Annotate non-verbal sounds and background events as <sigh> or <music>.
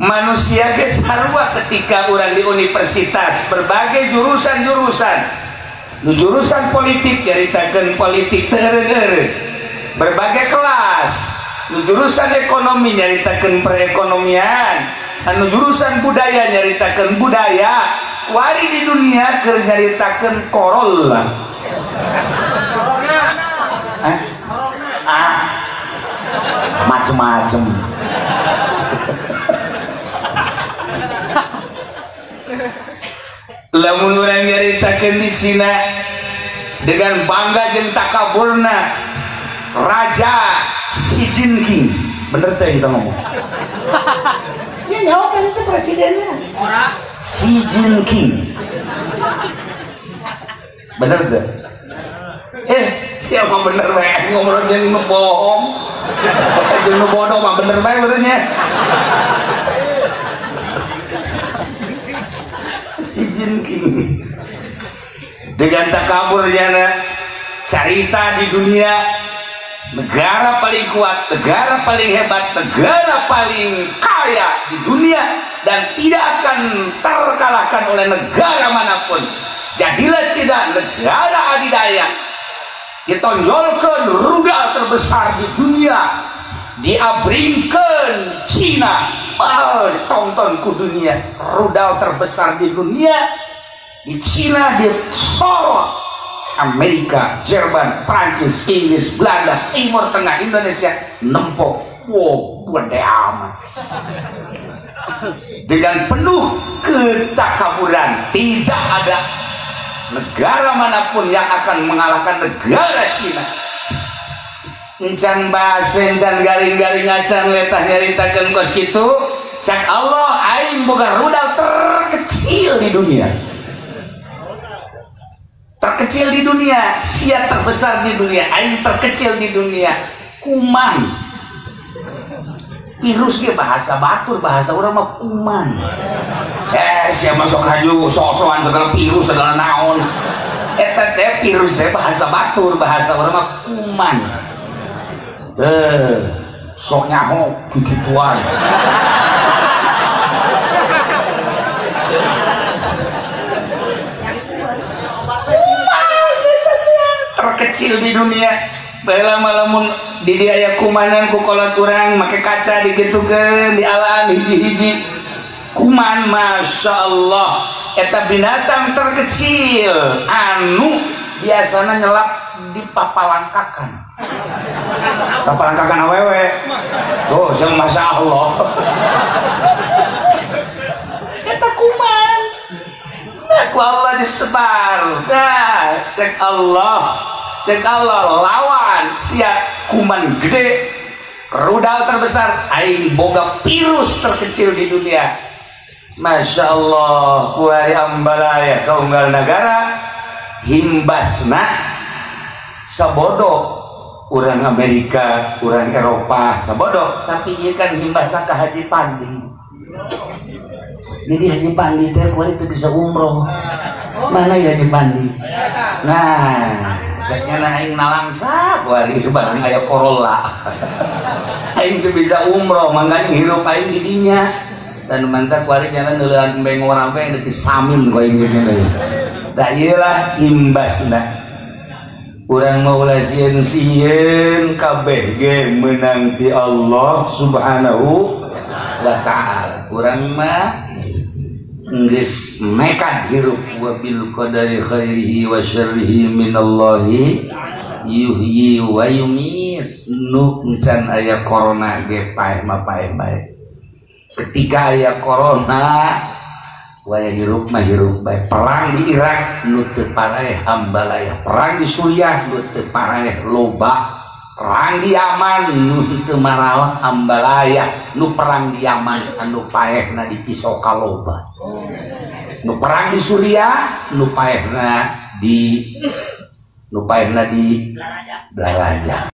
manusia ge sarua ketika orang di universitas berbagai jurusan-jurusan. Jurusan politik nyaritakeun politik teureun berbagai kelas. Jurusan ekonomi nyaritakeun perekonomian. Anu jurusan budaya nyaritakeun budaya. Wari di dunia keur nyaritakeun Corolla eh? ah. Macem-macem lamun orang nyaritakeun di Cina dengan bangga jeung takaburna Raja Xi Jinping. Bener teh kita ngomong. Ya nyawa kan itu presidennya. Xi Jinping. Bener teh? Eh siapa bener bae ngomong yang bohong. Nu bodoh mah bener bae benernya Xi Jinping dengan takaburnya na, cerita di dunia negara paling kuat, negara paling hebat, negara paling kaya di dunia dan tidak akan terkalahkan oleh negara mana pun. Jadilah Cina negara adidaya. Ditonjolkan rudal terbesar di dunia. Diabringkan Cina oh, ditonton ku dunia rudal terbesar di dunia. Di Cina disorot Amerika, Jerman, Prancis, Inggris, Belanda, Timur Tengah, Indonesia nempok wow gede amat. Dengan penuh ketakaburan tidak ada negara mana pun yang akan mengalahkan negara Cina. Encan bahasa encan garing-garing acan letah nyaritakan kos itu cak Allah aing boga rudal terkecil di dunia. Terkecil di dunia sia terbesar di dunia aing terkecil di dunia. Kuman. Virus dia bahasa batur bahasa orang mah kuman. Eh siapa masuk haju sok-sokan segala virus segala naon. Eta teh virus teh bahasa batur bahasa orang mah kuman. Eh sok nyaho gigituan terkecil di dunia. Bela malamun di dia aya kumanan ku kolot urang make kaca digitukeun di alam hiji-hiji. Kuman masya Allah eta binatang terkecil. Anu biasanya nyelap di papalangkakan. <laughs> Papalangkakan awewe. Tuh jeung masya Allah eta kuman. Nah ku Allah disebar nah cek Allah cek Allah lawan siap kuman gede rudal terbesar aing boga virus terkecil di dunia. Masya Allah kuari ambalaya kaunggal negara himbasna sabodo. Orang Amerika orang Eropa sabodo. Tapi iya kan himbasna ke Haji Pandi. Jadi Haji Pandi teh itu bisa umroh. Mana ya Haji Pandi? Nah <laughs> aing nalangsa kuari barang aya Corolla. Aing teu bisa umroh mangga hirup aing di dinya dan mantap kuari jangan neuleun beng orang beng deui samin ku aing dinya deui da ieu lah imbasna urang mau ulah sieun-sieun kabeh ge meunang ti Allah Subhanahu wa taala. Urang mah nekat hirup wa bil qadari khairihi wa syarrihi minallahi yuhyi wa yumit. Nu encan aya corona ge paeh mah paeh bae. Ketika aya corona wae hirup mah hirup bae. Perang di Irak nu teu paraeh hambalaya perang di Suriah nu teu paraeh loba. Perang di Yaman nu teu marawah hambalaya nu perang di Yaman anu paehna di Cisoka loba. Nu perang di Suriah nu paehna di nu paehna di Blaraja